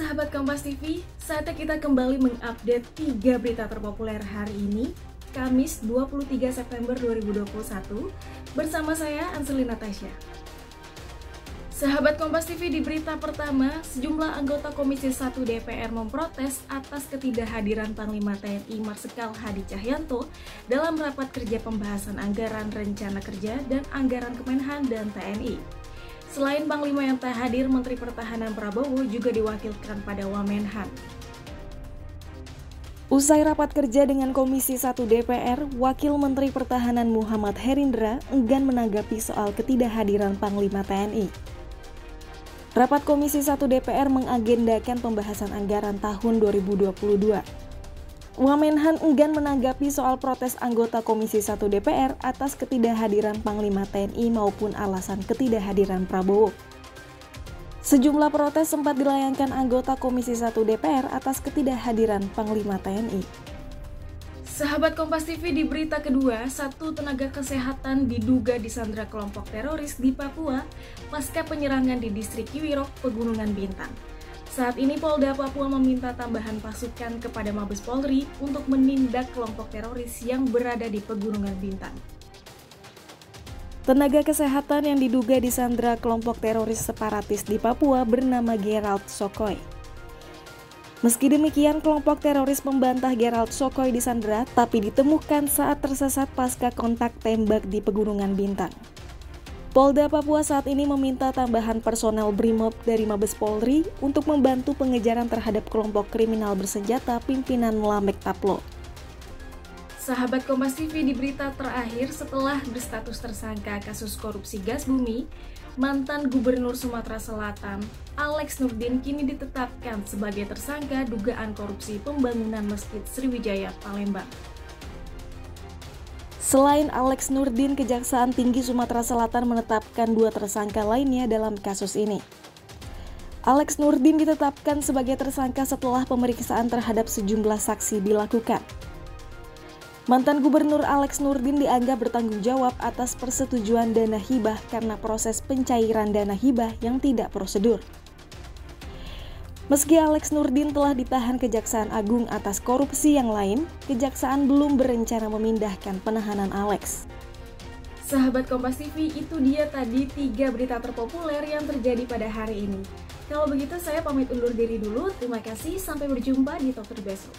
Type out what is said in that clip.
sahabat Kompas TV, saatnya kita kembali mengupdate 3 berita terpopuler hari ini, Kamis 23 September 2021, bersama saya Anselina Tasya. Sahabat Kompas TV di berita pertama, sejumlah anggota Komisi 1 DPR memprotes atas ketidakhadiran Panglima TNI Marsikal Hadi Cahyanto dalam rapat kerja pembahasan anggaran rencana kerja dan anggaran Kemenhan dan TNI. Selain Panglima yang tak hadir, Menteri Pertahanan Prabowo juga diwakilkan pada Wamenhan. Usai rapat kerja dengan Komisi 1 DPR, Wakil Menteri Pertahanan Muhammad Herindra enggan menanggapi soal ketidakhadiran Panglima TNI. Rapat Komisi 1 DPR mengagendakan pembahasan anggaran tahun 2022. Wamenhan enggan menanggapi soal protes anggota Komisi 1 DPR atas ketidakhadiran Panglima TNI maupun alasan ketidakhadiran Prabowo. Sejumlah protes sempat dilayangkan anggota Komisi 1 DPR atas ketidakhadiran Panglima TNI. Sahabat Kompas TV di berita kedua, satu tenaga kesehatan diduga disandra kelompok teroris di Papua pasca penyerangan di distrik Kiwirok, Pegunungan Bintang. Saat ini Polda Papua meminta tambahan pasukan kepada Mabes Polri untuk menindak kelompok teroris yang berada di Pegunungan Bintang. Tenaga kesehatan yang diduga disandra kelompok teroris separatis di Papua bernama Gerald Sokoy. Meski demikian, kelompok teroris membantah Gerald Sokoy disandra, tapi ditemukan saat tersesat pasca kontak tembak di Pegunungan Bintang. Polda Papua saat ini meminta tambahan personel BRIMOB dari Mabes Polri untuk membantu pengejaran terhadap kelompok kriminal bersenjata pimpinan Lamek Taplo. Sahabat Kompas TV di berita terakhir setelah berstatus tersangka kasus korupsi gas bumi, mantan Gubernur Sumatera Selatan Alex Nurdin kini ditetapkan sebagai tersangka dugaan korupsi pembangunan Masjid Sriwijaya Palembang. Selain Alex Nurdin, Kejaksaan Tinggi Sumatera Selatan menetapkan dua tersangka lainnya dalam kasus ini. Alex Nurdin ditetapkan sebagai tersangka setelah pemeriksaan terhadap sejumlah saksi dilakukan. Mantan Gubernur Alex Nurdin dianggap bertanggung jawab atas persetujuan dana hibah karena proses pencairan dana hibah yang tidak prosedur. Meski Alex Nurdin telah ditahan Kejaksaan Agung atas korupsi yang lain, Kejaksaan belum berencana memindahkan penahanan Alex. Sahabat Kompas TV, itu dia tadi tiga berita terpopuler yang terjadi pada hari ini. Kalau begitu saya pamit undur diri dulu, terima kasih, sampai berjumpa di Talk besok.